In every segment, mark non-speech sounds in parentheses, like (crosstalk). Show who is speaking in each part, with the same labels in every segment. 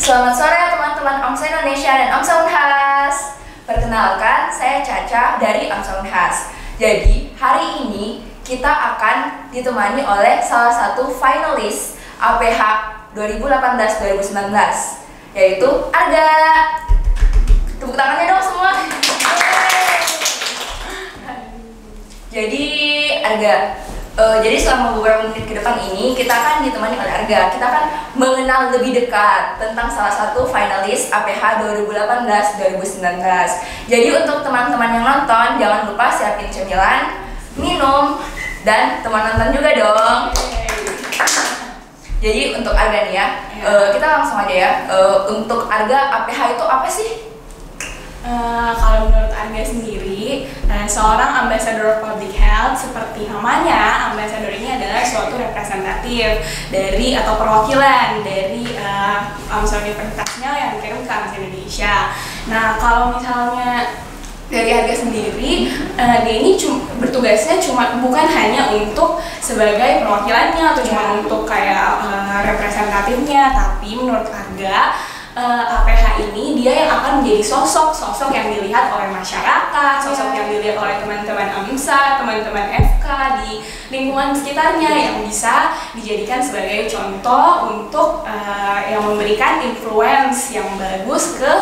Speaker 1: Selamat sore teman-teman Amsa Indonesia dan Amsa Unhas. Perkenalkan, saya Caca dari Amsa Unhas. Jadi, hari ini kita akan ditemani oleh salah satu finalis APH 2018-2019 yaitu Arga. Tepuk tangannya dong semua. Jadi Arga, uh, jadi selama beberapa menit ke depan ini kita akan ditemani oleh Arga. Kita akan mengenal lebih dekat tentang salah satu finalis APH 2018-2019. Jadi untuk teman-teman yang nonton jangan lupa siapin cemilan, minum, dan teman nonton juga dong. Jadi untuk Arga nih ya, uh, kita langsung aja ya. Uh, untuk Arga APH itu apa sih?
Speaker 2: Eh, kalau menurut Arga sendiri, eh, seorang ambassador public health seperti namanya, ambassador ini adalah suatu representatif dari atau perwakilan dari uh, AMSA universitasnya yang dikirim ke AMSA Indonesia. Nah, kalau misalnya dari harga sendiri, eh, dia ini cum- bertugasnya cuma bukan hanya untuk sebagai perwakilannya atau cuma untuk kayak eh, representatifnya, tapi menurut harga eh, APH ini dia yang akan menjadi sosok sosok yang dilihat oleh masyarakat, sosok yang dilihat oleh teman-teman AMSA, teman-teman FK di lingkungan sekitarnya yang bisa dijadikan sebagai contoh untuk eh, yang memberikan influence yang bagus ke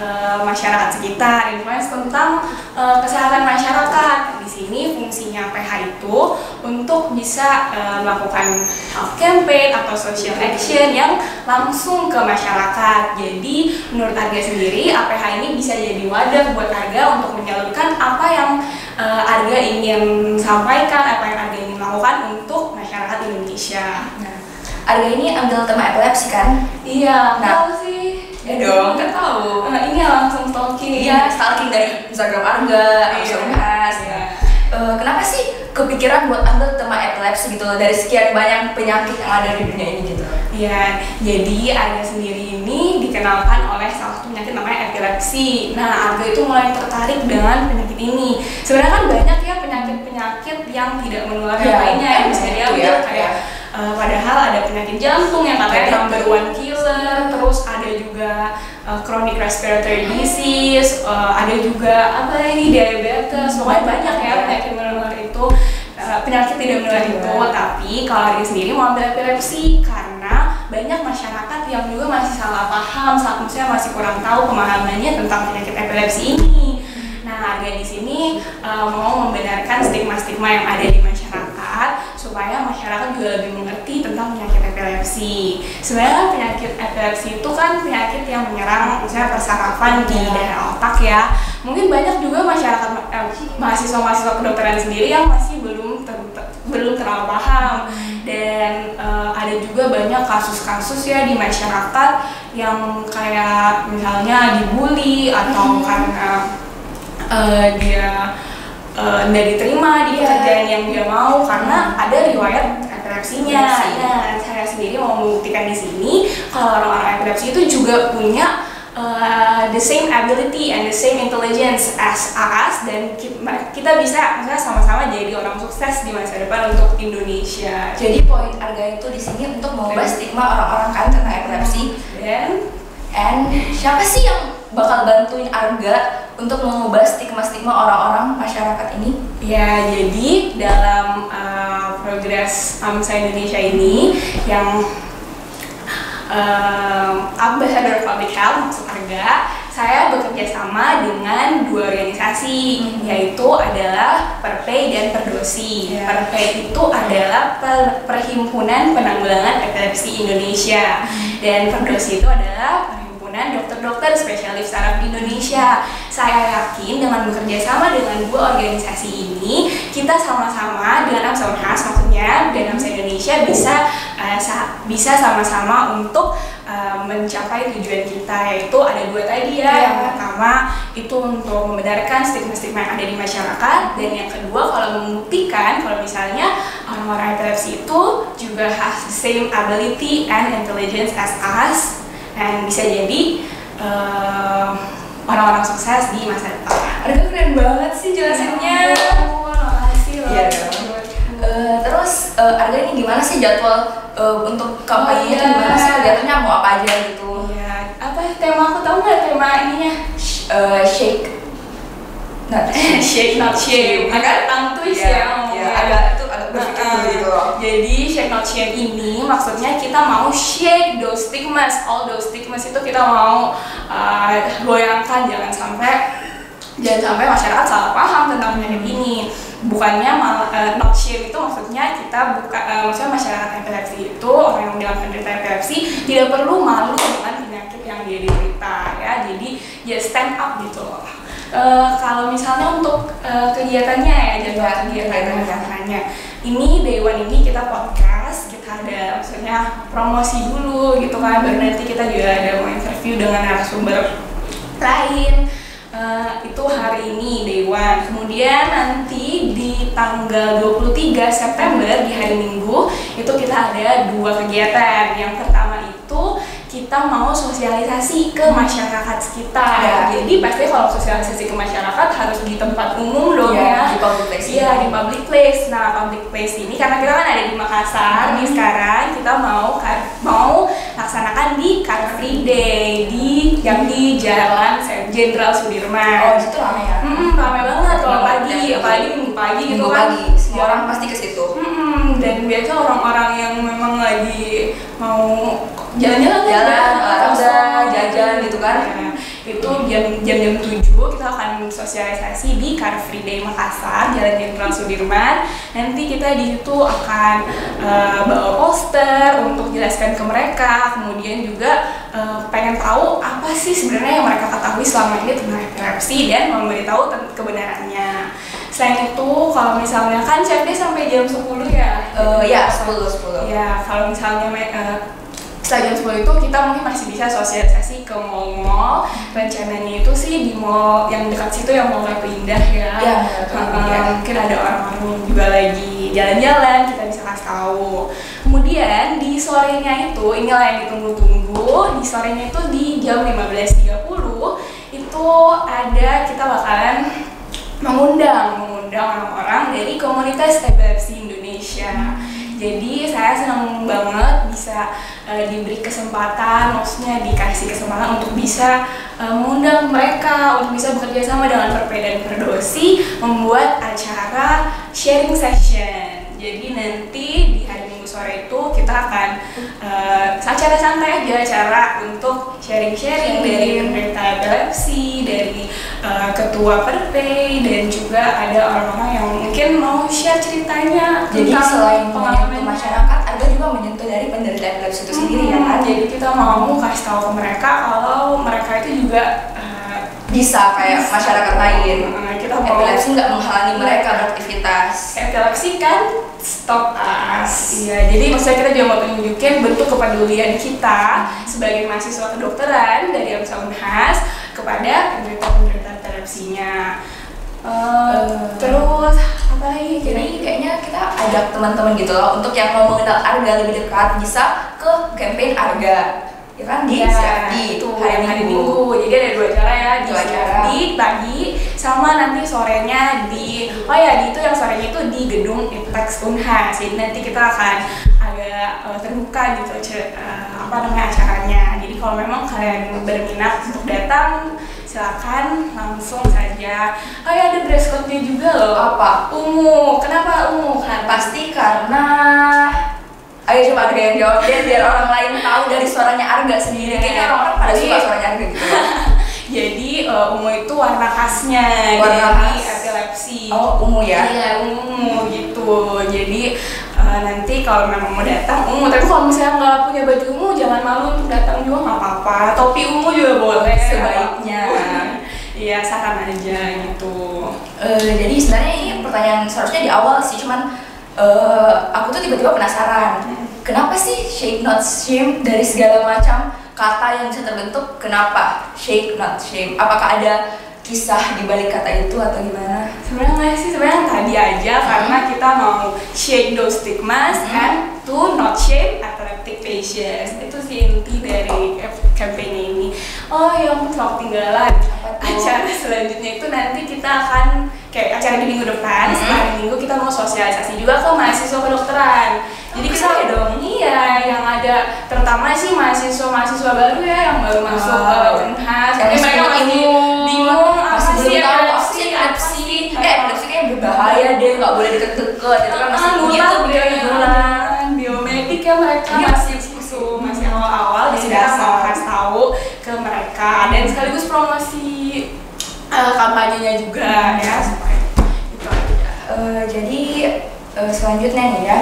Speaker 2: eh, masyarakat sekitar, influence tentang eh, kesehatan masyarakat. Di sini fungsinya PH itu untuk bisa eh, melakukan health campaign atau social action yang langsung ke masyarakat. Jadi menurut Arga sendiri, APH ini bisa jadi wadah buat Arga untuk menyalurkan apa yang eh, Arga ingin sampaikan, apa yang Arga ingin lakukan untuk masyarakat Indonesia.
Speaker 1: Nah, Arga ini ambil tema epilepsi kan?
Speaker 2: Iya,
Speaker 1: Nah.
Speaker 2: tahu sih.
Speaker 1: Ya dong, kan tahu.
Speaker 2: Eh, ini langsung stalking.
Speaker 1: Iya, stalking dari Instagram Arga,
Speaker 2: Iya.
Speaker 1: Amsa Unhas.
Speaker 2: Iya.
Speaker 1: Eh, kenapa sih kepikiran buat ambil tema epilepsi gitu loh dari sekian banyak penyakit yang ada di dunia ini gitu?
Speaker 2: Iya, jadi Arga sendiri ini dikenalkan oleh salah satu penyakit namanya epilepsi. Nah, Arga itu mulai tertarik dengan penyakit ini. Sebenarnya kan banyak ya penyakit-penyakit yang tidak menular yang
Speaker 1: Iya,
Speaker 2: lainnya yang bisa
Speaker 1: iya,
Speaker 2: diambil
Speaker 1: iya,
Speaker 2: kayak eh, padahal ada penyakit jantung yang katanya number one killer, terus ada juga eh, chronic respiratory disease, eh, ada juga apa ini diabetes, pokoknya banyak ya
Speaker 1: Iya.
Speaker 2: penyakit menular itu eh, penyakit tidak menular
Speaker 1: Iya.
Speaker 2: itu tapi kalau Arga sendiri mau ambil epilepsi karena banyak masyarakat yang juga masih salah paham saat maksudnya masih kurang tahu pemahamannya tentang penyakit epilepsi ini. Nah, Arga di sini eh, mau membenarkan stigma-stigma yang ada di masyarakat supaya masyarakat juga lebih mengerti tentang penyakit epilepsi. Sebenarnya penyakit epilepsi itu kan penyakit yang menyerang misalnya persarafan di
Speaker 1: Iya.
Speaker 2: daerah otak ya. Mungkin banyak juga masyarakat eh, mahasiswa-mahasiswa kedokteran sendiri yang masih belum ter- ter- belum terlalu paham dan eh, ada juga banyak kasus-kasus ya di masyarakat yang kayak misalnya dibully atau karena eh, dia nggak diterima di
Speaker 1: Iya.
Speaker 2: pekerjaan yang dia mau karena ada riwayat epilepsinya.
Speaker 1: Epilepsi.
Speaker 2: Nah, saya sendiri mau membuktikan di sini kalau orang-orang epilepsi itu juga punya uh, the same ability and the same intelligence as us dan kita bisa misalnya sama-sama jadi orang sukses di masa depan untuk Indonesia.
Speaker 1: Jadi poin Arga itu di sini untuk mengubah stigma orang-orang kan tentang epilepsi.
Speaker 2: Dan
Speaker 1: And siapa sih yang bakal bantuin Arga untuk mengubah stigma-stigma orang-orang masyarakat ini?
Speaker 2: ya jadi dalam uh, progres AMSA Indonesia ini yang um, Ambassador Public Health maksud Arga saya bekerja sama dengan dua organisasi
Speaker 1: Hmm.
Speaker 2: yaitu adalah Perpay dan Perdosi.
Speaker 1: Ya.
Speaker 2: Perpay itu adalah Per- Perhimpunan Penanggulangan Epilepsi Indonesia dan Perdosi itu adalah Perhimpunan Dokter-dokter Spesialis Saraf di Indonesia. Saya yakin dengan bekerja sama dengan dua organisasi ini, kita sama-sama dengan AMSA Unhas maksudnya dan AMSA Indonesia bisa sa- bisa sama-sama untuk eh, mencapai tujuan kita yaitu ada dua tadi ya.
Speaker 1: Iya.
Speaker 2: Yang pertama itu untuk membenarkan stigma-stigma yang ada di masyarakat dan yang kedua kalau membuktikan kalau misalnya orang-orang epilepsi itu juga has the same ability and intelligence as us dan bisa jadi eh, orang-orang sukses di masa depan.
Speaker 1: Arga keren banget sih jelasinnya.
Speaker 2: Makasih loh.
Speaker 1: Iya. Eh, terus eh, Arga ini gimana sih jadwal eh, untuk kampanye
Speaker 2: Oh, iya.
Speaker 1: gimana sih kegiatannya mau apa aja gitu?
Speaker 2: Iya, tema aku tahu nggak tema ininya
Speaker 1: Sh- eh, shake not (laughs)
Speaker 2: shake not shame agak tang twist
Speaker 1: Iya,
Speaker 2: ya
Speaker 1: iya,
Speaker 2: ngomongnya.
Speaker 1: agak gitu
Speaker 2: Jadi shake not shame ini maksudnya kita mau shake those stigmas, all those stigmas itu kita mau uh, goyangkan jangan sampai jangan sampai masyarakat salah paham tentang penyakit ini. Bukannya malah uh, not shame itu maksudnya kita buka uh, maksudnya masyarakat epilepsi itu orang yang bilang penderita epilepsi tidak perlu malu dengan penyakit yang dia derita ya. Jadi ya stand up gitu loh. Uh, kalau misalnya untuk uh, kegiatannya ya jadwal
Speaker 1: Iya,
Speaker 2: kegiatan
Speaker 1: kegiatannya.
Speaker 2: kegiatannya ini day one ini kita podcast kita ada maksudnya promosi dulu gitu kan. Baru nanti kita juga ada mau interview dengan narasumber lain. Eh, itu hari ini day one. Kemudian nanti di tanggal 23 September di hari Minggu itu kita ada dua kegiatan. Yang pertama kita mau sosialisasi ke masyarakat sekitar
Speaker 1: Ya.
Speaker 2: jadi pasti kalau sosialisasi ke masyarakat harus di tempat umum dong
Speaker 1: Iya,
Speaker 2: ya
Speaker 1: di public place
Speaker 2: Iya di public place. Nah public place ini karena kita kan ada di Makassar,
Speaker 1: Hmm.
Speaker 2: sekarang kita mau mau laksanakan di Car Free Day di yang di Jalan Jenderal
Speaker 1: oh
Speaker 2: Sudirman.
Speaker 1: di situ rame ya
Speaker 2: Mm-mm, rame banget kalau pagi,
Speaker 1: ya.
Speaker 2: apalagi minggu pagi gitu
Speaker 1: minggu
Speaker 2: kan.
Speaker 1: pagi semua orang pasti ke situ
Speaker 2: Mm-mm, dan biasa orang-orang yang memang lagi mau jalan-jalan kan,
Speaker 1: Jalan, olahraga,
Speaker 2: kosong.
Speaker 1: jajan gitu kan.
Speaker 2: Nah, itu jam jam jam tujuh kita akan sosialisasi di Car Free Day Makassar Jalan Jenderal Sudirman. Nanti kita di situ akan eh, bawa poster untuk jelaskan ke mereka. Kemudian juga eh, pengen tahu apa sih sebenarnya yang mereka ketahui selama ini tentang epilepsi dan memberitahu kebenarannya. Selain itu kalau misalnya kan chef sampai jam 10 ya?
Speaker 1: Eh, ya 10 10
Speaker 2: Ya, kalau misalnya eh, setelah jam 10 itu kita mungkin masih bisa sosialisasi ke mall-mall. Rencananya itu sih di mall yang dekat situ yang mall Indah ya. Eh,
Speaker 1: Indah.
Speaker 2: mungkin ada orang-orang yang juga lagi jalan-jalan, kita bisa kasih tahu. Kemudian di sorenya itu, inilah yang ditunggu-tunggu. Di sorenya itu di jam 15.30 itu ada kita bakalan mengundang mengundang orang-orang dari komunitas epilepsi Indonesia. Jadi saya senang banget bisa eh, diberi kesempatan, maksudnya dikasih kesempatan untuk bisa eh, mengundang mereka untuk bisa bekerja sama dengan Perpeda dan Perdosi membuat acara sharing session. Jadi nanti di hari Minggu sore itu kita akan eh, acara santai aja, acara untuk sharing-sharing dari penderita epilepsi, dari eh, ketua Perpay dan juga ada orang-orang yang mungkin mau share ceritanya
Speaker 1: jadi
Speaker 2: tentang
Speaker 1: selain
Speaker 2: pengalamannya.
Speaker 1: masyarakat ada juga menyentuh dari penderita epilepsi itu sendiri ya
Speaker 2: Hmm,
Speaker 1: kan
Speaker 2: Jadi kita mau kasih tahu ke mereka kalau mereka itu juga eh,
Speaker 1: bisa kayak
Speaker 2: bisa.
Speaker 1: masyarakat lain
Speaker 2: Eh, kita mau
Speaker 1: epilepsi nggak menghalangi mereka beraktivitas
Speaker 2: epilepsi kan stop us. Iya, jadi maksudnya kita juga mau tunjukin bentuk kepedulian kita sebagai mahasiswa kedokteran dari AMSA Unhas kepada penderita-penderita epilepsinya. Eh,
Speaker 1: Eh.
Speaker 2: terus apa lagi?
Speaker 1: jadi kayaknya kita ajak teman-teman gitu loh untuk yang mau mengenal Arga lebih dekat bisa ke campaign Arga ya kan di CFD
Speaker 2: itu
Speaker 1: hari,
Speaker 2: hari
Speaker 1: Minggu.
Speaker 2: Minggu. Jadi ada dua cara ya di
Speaker 1: Dua cara.
Speaker 2: di pagi sama nanti sorenya di oh ya di itu yang sorenya itu di gedung Iptex Unhas. Jadi nanti kita akan agak eh, terbuka gitu eh, apa namanya acaranya. Jadi kalau memang kalian berminat untuk datang silakan langsung saja. Oh ya ada dress code-nya juga loh.
Speaker 1: apa
Speaker 2: Ungu. Kenapa ungu? Kan
Speaker 1: pasti karena ayo coba Arga yang jawab deh biar orang lain tahu dari suaranya Arga sendiri
Speaker 2: Iya.
Speaker 1: kayaknya orang-orang pada suka suaranya Arga gitu. (laughs)
Speaker 2: Jadi eh, ungu itu warna khasnya
Speaker 1: Warna
Speaker 2: dari
Speaker 1: khas.
Speaker 2: epilepsi.
Speaker 1: oh ungu ya
Speaker 2: Iya ungu gitu. Jadi eh, nanti kalau memang mau datang ungu, tapi kalau misalnya nggak punya baju ungu jangan malu untuk datang juga nggak apa-apa. Topi ungu juga boleh.
Speaker 1: Sebaiknya.
Speaker 2: Iya saran aja gitu.
Speaker 1: Eh, jadi sebenarnya ini pertanyaan seharusnya di awal sih cuman eh, aku tuh tiba-tiba penasaran kenapa sih shake not shame dari segala macam kata yang bisa terbentuk kenapa shake not shame apakah ada kisah di balik kata itu atau gimana
Speaker 2: Sebenarnya nggak sih sebenarnya tadi aja karena kita mau shake those stigmas
Speaker 1: Hmm.
Speaker 2: and to not shame epileptic patients. Itu sih inti dari campaign ini. Oh ya ampun
Speaker 1: tuh?
Speaker 2: Acara selanjutnya itu nanti kita akan kayak acara di minggu depan.
Speaker 1: Hmm.
Speaker 2: Setelah minggu kita mau sosialisasi juga ke mahasiswa kedokteran. Jadi
Speaker 1: Oh,
Speaker 2: kita
Speaker 1: seru dong.
Speaker 2: Iya, yang ada terutama sih mahasiswa-mahasiswa baru ya yang baru masuk ke
Speaker 1: Oh.
Speaker 2: Unhas.
Speaker 1: Yang
Speaker 2: Mungkin mereka
Speaker 1: masih bingung, masih
Speaker 2: sih
Speaker 1: belum tahu? Apa sih epilepsi eh epilepsi kayaknya berbahaya deh nggak boleh deket-deket. Itu kan masih gitu
Speaker 2: nular
Speaker 1: pikiran
Speaker 2: biomedik ya mereka
Speaker 1: Iya,
Speaker 2: masih susu masih awal-awal jadi kita mau kasih tahu ke mereka. Dan sekaligus promosi eh, kampanyenya juga ya.
Speaker 1: Eh, jadi eh, selanjutnya nih ya.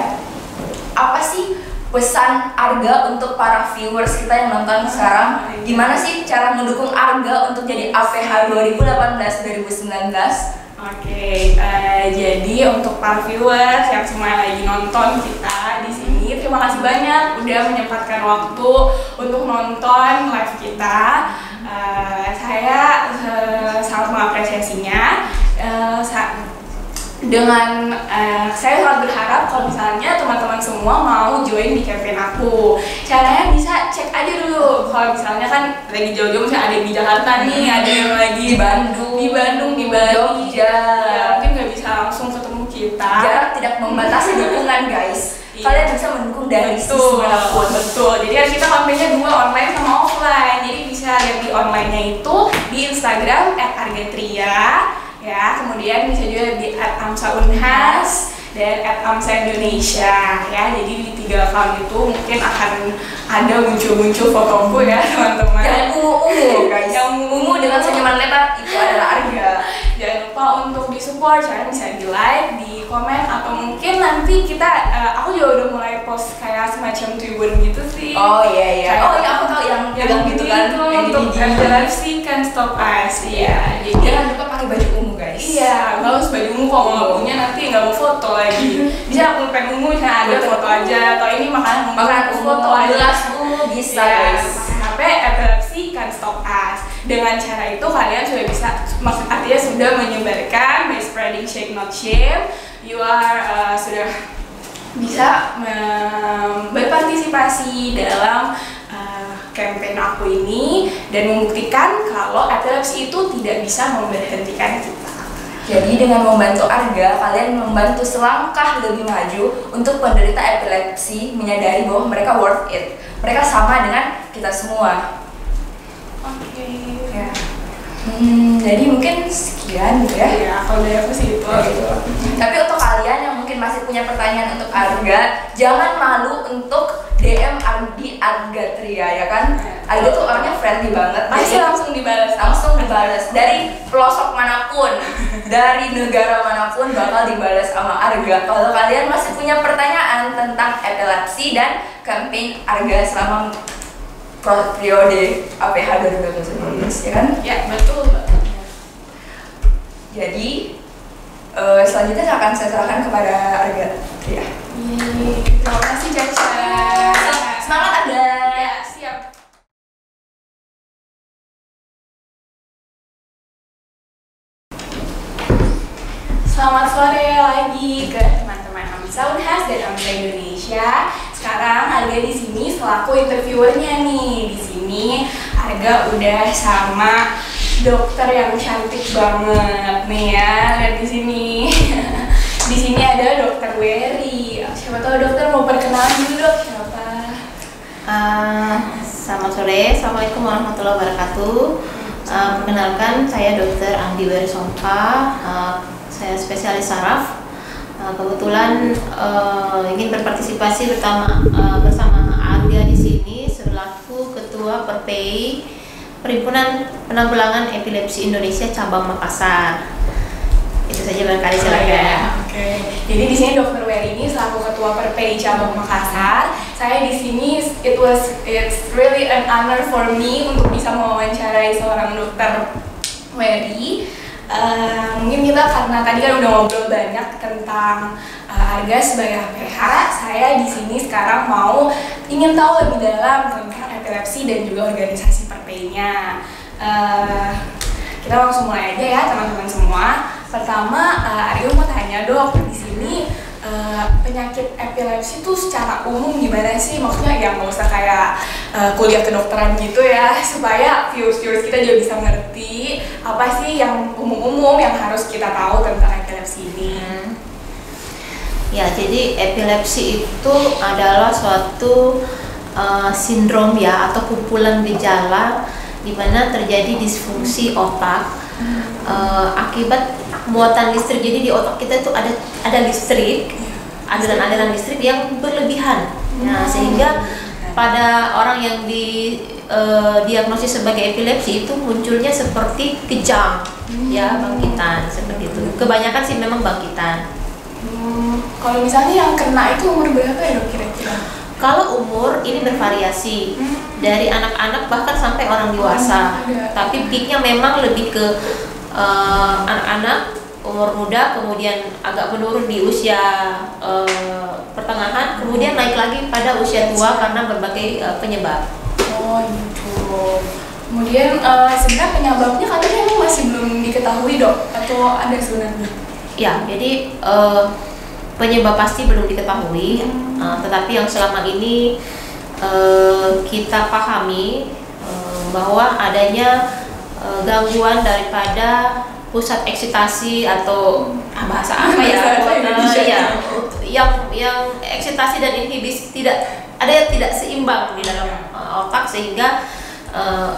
Speaker 1: Apa sih pesan Arga untuk para viewers kita yang nonton sekarang gimana sih cara mendukung Arga untuk jadi APH 2018 2019
Speaker 2: Oke, eh, jadi untuk para viewers yang semua lagi nonton kita di sini, terima kasih banyak udah menyempatkan waktu untuk nonton live kita. Eh, saya eh, sangat mengapresiasinya. Sa- dengan eh, saya sangat berharap kalau misalnya teman-teman semua mau join di campaign aku. Caranya bisa cek aja dulu. Kalau misalnya kan lagi jauh-jauh misalnya ada yang di Jakarta nih ada yang lagi
Speaker 1: Di Bandung,
Speaker 2: di Bandung di Bali.
Speaker 1: Jogja.
Speaker 2: ya, mungkin nggak bisa langsung ketemu kita.
Speaker 1: Jarak tidak membatasi dukungan guys.
Speaker 2: Iya.
Speaker 1: kalian bisa mendukung dari
Speaker 2: betul
Speaker 1: mana pun.
Speaker 2: betul. Jadi kan kita kampanye dua online sama offline. Jadi bisa lihat di online-nya itu di Instagram @argetria ya kemudian bisa juga di @amsaunhas dan @amsa Indonesia. Ya jadi di tiga account itu mungkin akan ada muncul-muncul fotoku ya (laughs) teman-teman.
Speaker 1: Jangan ungu-ungu guys.
Speaker 2: Yang
Speaker 1: ungu dengan senyuman lebar itu adalah Arga
Speaker 2: lupa untuk di support, kalian bisa di like, di komen, atau mungkin nanti kita, eh, aku juga udah mulai post kayak semacam tribun gitu sih.
Speaker 1: oh iya iya oh iya aku tahu yang pegang gitu kan
Speaker 2: itu
Speaker 1: yang
Speaker 2: untuk epilepsy can stop us. Iya, jadi
Speaker 1: jangan lupa pakai baju ungu guys
Speaker 2: Iya, harus baju ungu kalau nggak punya nanti nggak mau foto lagi. (laughs) Bisa pulpen ungu, misalnya ada foto aja atau ini makanan ungu,
Speaker 1: makan
Speaker 2: aku
Speaker 1: ungu
Speaker 2: foto aja.
Speaker 1: bisa
Speaker 2: Iya,
Speaker 1: guys
Speaker 2: Dengan cara itu kalian sudah bisa maksud artinya sudah menyebarkan by spreading shake not shame. You are uh, sudah bisa mem- berpartisipasi dalam uh, campaign aku ini dan membuktikan kalau epilepsi itu tidak bisa memberhentikan kita.
Speaker 1: Jadi dengan membantu Arga, kalian membantu selangkah lebih maju untuk penderita epilepsi menyadari bahwa mereka worth it. Mereka sama dengan kita semua.
Speaker 2: Oke.
Speaker 1: Ya. Hmm, jadi mungkin sekian gitu ya.
Speaker 2: Ya, kalau dari aku sih itu.
Speaker 1: Oh, gitu. Tapi untuk kalian yang mungkin masih punya pertanyaan untuk Arga, jangan malu untuk DM Ardi Arga Tria ya kan? Arga tuh orangnya friendly banget.
Speaker 2: Pasti
Speaker 1: Jadi-
Speaker 2: langsung dibalas.
Speaker 1: langsung dibalas dari pelosok mana pun dari negara mana pun bakal dibalas sama Arga kalau kalian masih punya pertanyaan tentang epilepsi dan campaign Arga selama periode APH 2019 ya kan
Speaker 2: Ya, betul. betul.
Speaker 1: jadi eh, selanjutnya akan saya serahkan kepada Arga ya
Speaker 2: Yeay, Terima kasih Caca.
Speaker 1: semangat Arga
Speaker 2: Ya, siap. Selamat sore lagi ke teman-teman Amsa Unhas dan Amsa Indonesia. Sekarang Arga di sini selaku interviewernya nih. Di sini Arga udah sama dokter yang cantik banget nih ya. Lihat di sini. (laughs) di sini ada dokter Wery. Siapa tahu dokter mau perkenalan dulu dok. Siapa?
Speaker 3: Uh, selamat sore, Assalamualaikum warahmatullahi wabarakatuh. Uh, perkenalkan, saya Dr. Andi Werisompa. Uh, saya spesialis saraf. Uh, kebetulan uh, ingin berpartisipasi bersama uh, bersama Arga di sini selaku Ketua Perpei Perhimpunan Penanggulangan Epilepsi Indonesia Cabang Makassar. Itu saja barangkali silakan.
Speaker 2: Oh, ya. Oke. Jadi di sini Dokter Wery ini selaku Ketua Perpei Cabang Makassar. Saya di sini it was it's really an honor for me untuk bisa mewawancarai seorang dokter Wery. Eh, mungkin kita karena tadi kan udah ngobrol banyak tentang eh, harga sebagai APH, saya di sini sekarang mau ingin tahu lebih dalam tentang epilepsi dan juga organisasi perpeinya. Eh, kita langsung mulai aja ya teman-teman semua. Pertama, uh, Aryo mau tanya dok di sini eh, penyakit epilepsi itu secara umum gimana sih? Maksudnya ya nggak usah kayak eh, kuliah kedokteran gitu ya, (laughs) supaya viewers-viewers kita juga bisa ngerti apa sih yang umum-umum yang harus kita tahu tentang epilepsi ini.
Speaker 3: Hmm. Ya, jadi epilepsi itu adalah suatu uh, sindrom ya atau kumpulan gejala di mana terjadi disfungsi otak uh, akibat muatan listrik. Jadi di otak kita itu ada ada listrik, aliran-aliran listrik yang berlebihan. Nah, sehingga pada orang yang di uh, diagnosis sebagai epilepsi itu munculnya seperti kejang ya bangkitan seperti itu. Kebanyakan sih memang bangkitan.
Speaker 2: Hmm, kalau misalnya yang kena itu umur berapa ya dok kira-kira?
Speaker 3: Kalau umur ini bervariasi dari anak-anak bahkan sampai orang dewasa.
Speaker 2: Ada.
Speaker 3: Tapi peaknya memang lebih ke eh, anak-anak umur muda, kemudian agak menurun di usia eh, pertengahan, kemudian naik lagi pada usia tua karena berbagai eh, penyebab.
Speaker 2: Oh gitu. Kemudian eh, sebenarnya penyebabnya katanya emang masih belum diketahui dok atau ada sebenarnya?
Speaker 3: Ya, jadi eh, penyebab pasti belum diketahui, eh, tetapi yang selama ini eh, kita pahami eh, bahwa adanya eh, gangguan daripada pusat eksitasi atau ah, bahasa apa ya,
Speaker 2: Bahasa
Speaker 3: ya, yang yang eksitasi dan inhibisi tidak ada yang tidak seimbang di dalam eh, otak sehingga eh,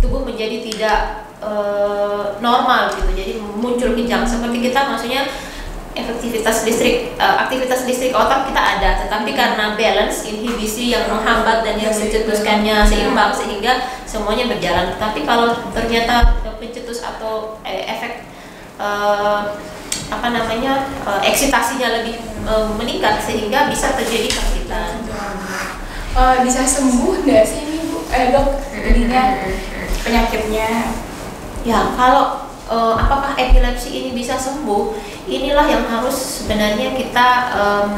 Speaker 3: tubuh menjadi tidak eh, normal gitu. Jadi muncul kejang seperti kita maksudnya efektivitas listrik eh, aktivitas listrik otak kita ada tetapi karena balance inhibisi yang menghambat dan yang mencetuskannya seimbang sehingga semuanya berjalan tapi kalau ternyata pencetus atau eh, efek eh, apa namanya eh, eksitasinya lebih eh, meningkat sehingga bisa terjadi kesakitan
Speaker 2: Eh, bisa sembuh nggak sih ini bu? Eh dok, jadinya penyakitnya?
Speaker 3: Ya, kalau eh, apakah epilepsi ini bisa sembuh? Inilah yang harus sebenarnya kita em,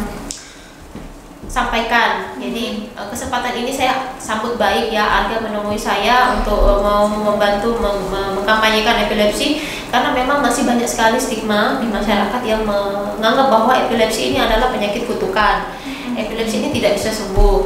Speaker 3: sampaikan. Jadi eh, kesempatan ini saya sambut baik ya Arga menemui saya untuk eh, mau membantu mem- mem- mengkampanyekan epilepsi karena memang masih banyak sekali stigma di masyarakat yang menganggap bahwa epilepsi ini adalah penyakit kutukan. Epilepsi ini tidak bisa sembuh.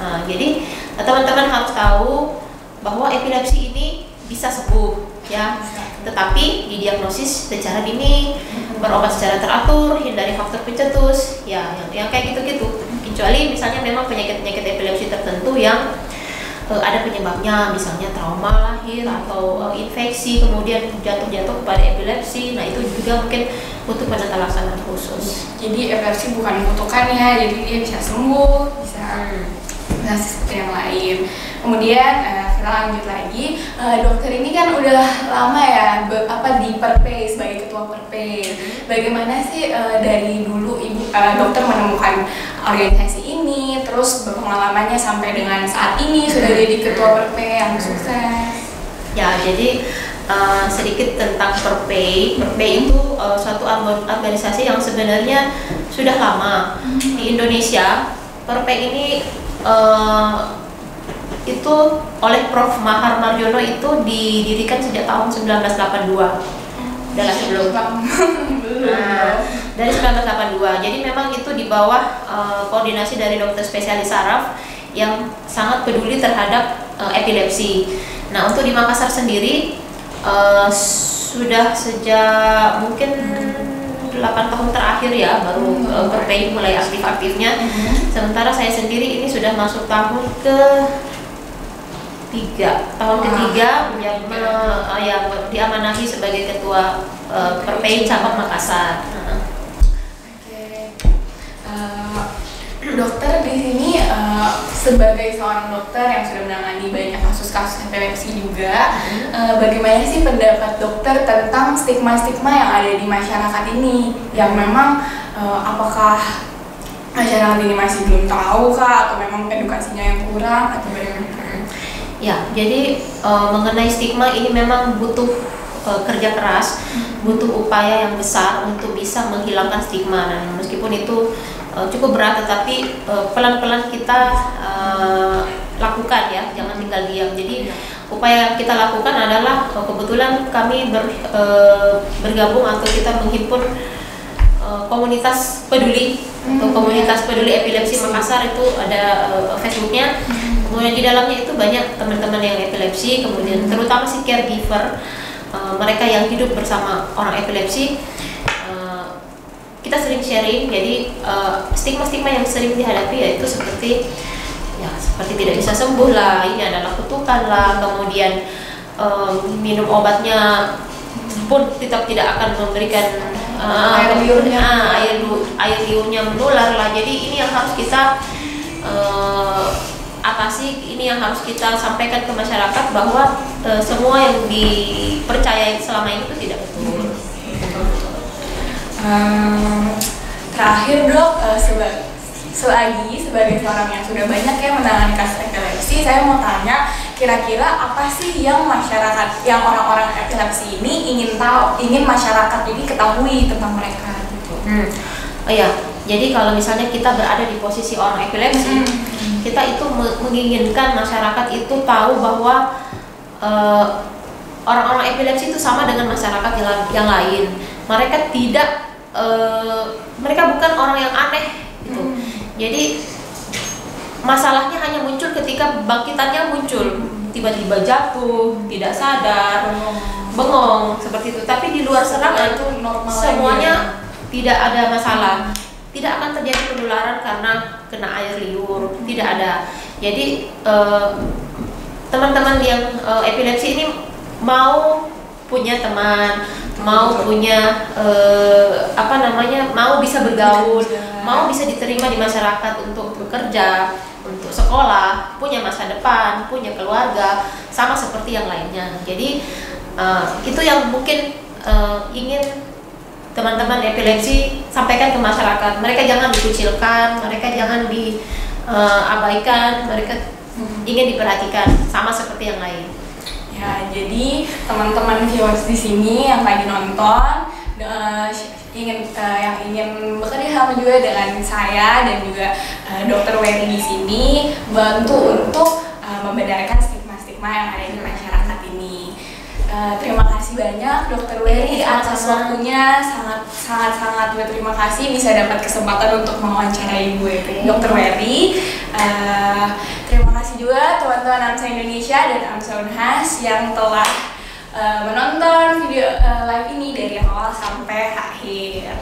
Speaker 3: Nah, jadi teman-teman harus tahu bahwa epilepsi ini bisa sembuh ya tetapi didiagnosis secara dini berobat secara teratur hindari faktor pencetus ya yang, yang kayak gitu-gitu. Kecuali misalnya memang penyakit-penyakit epilepsi tertentu yang eh, ada penyebabnya misalnya trauma lahir atau eh, infeksi kemudian jatuh-jatuh kepada epilepsi nah itu juga mungkin butuh penata khusus.
Speaker 2: Jadi epilepsi bukan kutukan ya, jadi dia bisa sembuh, bisa seperti yang lain. Kemudian eh, kita lanjut lagi, Eh, dokter ini kan udah lama ya be- apa di Perpay sebagai ketua Perpay. Bagaimana sih eh, dari dulu ibu eh, dokter menemukan organisasi ini, terus pengalamannya sampai dengan saat ini sudah jadi ketua Perpay yang sukses.
Speaker 3: Ya, jadi uh, sedikit tentang Perpay. Perpay itu uh, suatu organ- organisasi yang sebenarnya sudah lama di Indonesia. Perpay ini uh, itu oleh Prof. Mahar Marjono itu didirikan sejak tahun 1982. Dalam sebelum Nah, dari 1982. Jadi memang itu di bawah eh, koordinasi dari dokter spesialis saraf yang sangat peduli terhadap eh, epilepsi. Nah, untuk di Makassar sendiri eh, sudah sejak mungkin 8 tahun terakhir ya baru Perpay mulai aktif-aktifnya. Sementara saya sendiri ini sudah masuk tahun ke tiga tahun
Speaker 2: Wah,
Speaker 3: ketiga yang me- eh, yang diamanahi sebagai ketua eh, Perpay cabang Makassar. Heeh.
Speaker 2: Dokter di sini eh, sebagai seorang dokter yang sudah menangani banyak kasus-kasus epilepsi juga, eh, bagaimana sih pendapat dokter tentang stigma-stigma yang ada di masyarakat ini? Yang memang eh, apakah masyarakat ini masih belum tahu kah atau memang edukasinya yang kurang atau bagaimana?
Speaker 3: Ya, jadi eh, mengenai stigma ini memang butuh kerja keras, butuh upaya yang besar untuk bisa menghilangkan stigma. Dan meskipun itu eh, cukup berat, tetapi eh, pelan-pelan kita eh, lakukan ya, jangan tinggal diam. Jadi upaya yang kita lakukan adalah eh, kebetulan kami ber- eh, bergabung atau kita menghimpun komunitas peduli atau
Speaker 2: Hmm,
Speaker 3: komunitas
Speaker 2: ya.
Speaker 3: peduli epilepsi Makassar itu ada eh, Facebooknya. Kemudian di dalamnya itu banyak teman-teman yang epilepsi, kemudian terutama si caregiver, eh, mereka yang hidup bersama orang epilepsi. Kita sering sharing, jadi eh, stigma-stigma yang sering dihadapi yaitu seperti ya seperti tidak bisa sembuh lah ini adalah kutukan lah kemudian eh, minum obatnya pun tetap tidak akan memberikan eh,
Speaker 1: Air liurnya.
Speaker 3: ah, air air liurnya menular lah jadi ini yang harus kita eh, atasi ini yang harus kita sampaikan ke masyarakat bahwa eh, semua yang dipercayai selama ini itu tidak betul
Speaker 2: Hmm, terakhir dok, eh, seba- selagi sebagai seorang yang sudah banyak ya menangani kasus epilepsi, saya mau tanya kira-kira apa sih yang masyarakat, yang orang-orang epilepsi ini ingin tahu, ingin masyarakat ini ketahui tentang mereka gitu.
Speaker 3: Hmm. Oh ya, jadi kalau misalnya kita berada di posisi orang epilepsi,
Speaker 2: Hmm.
Speaker 3: kita itu me- menginginkan masyarakat itu tahu bahwa eh, orang-orang epilepsi itu sama dengan masyarakat yang, yang lain. Mereka tidak, eh, mereka bukan orang yang aneh gitu.
Speaker 2: Hmm.
Speaker 3: Jadi masalahnya hanya muncul ketika bangkitannya muncul, tiba-tiba jatuh, tidak sadar, bengong seperti itu. Tapi di luar serangan
Speaker 2: itu normal
Speaker 3: semuanya
Speaker 2: aja.
Speaker 3: tidak ada masalah tidak akan terjadi penularan karena kena air liur tidak ada jadi eh, teman-teman yang eh, epilepsi ini mau punya teman mau punya eh, apa namanya mau bisa bergaul mau bisa diterima di masyarakat untuk bekerja untuk sekolah punya masa depan punya keluarga sama seperti yang lainnya. Jadi eh, itu yang mungkin eh, ingin teman-teman epilepsi sampaikan ke masyarakat. Mereka jangan dikucilkan mereka jangan diabaikan mereka ingin diperhatikan sama seperti yang lain
Speaker 2: Ya, jadi teman-teman viewers di sini yang lagi nonton eh, ingin eh, yang ingin bekerja sama juga dengan saya dan juga eh, Dokter Wery di sini bantu untuk eh, membenarkan stigma-stigma yang ada di masyarakat ini. Eh, terima kasih banyak Dokter Wery
Speaker 3: Iya,
Speaker 2: atas waktunya sangat sangat sangat berterima kasih bisa dapat kesempatan untuk mewawancarai gue Dokter Wery. Eh, terima juga teman-teman AMSA Indonesia dan AMSA Unhas yang telah eh, menonton video eh, live ini dari awal sampai akhir.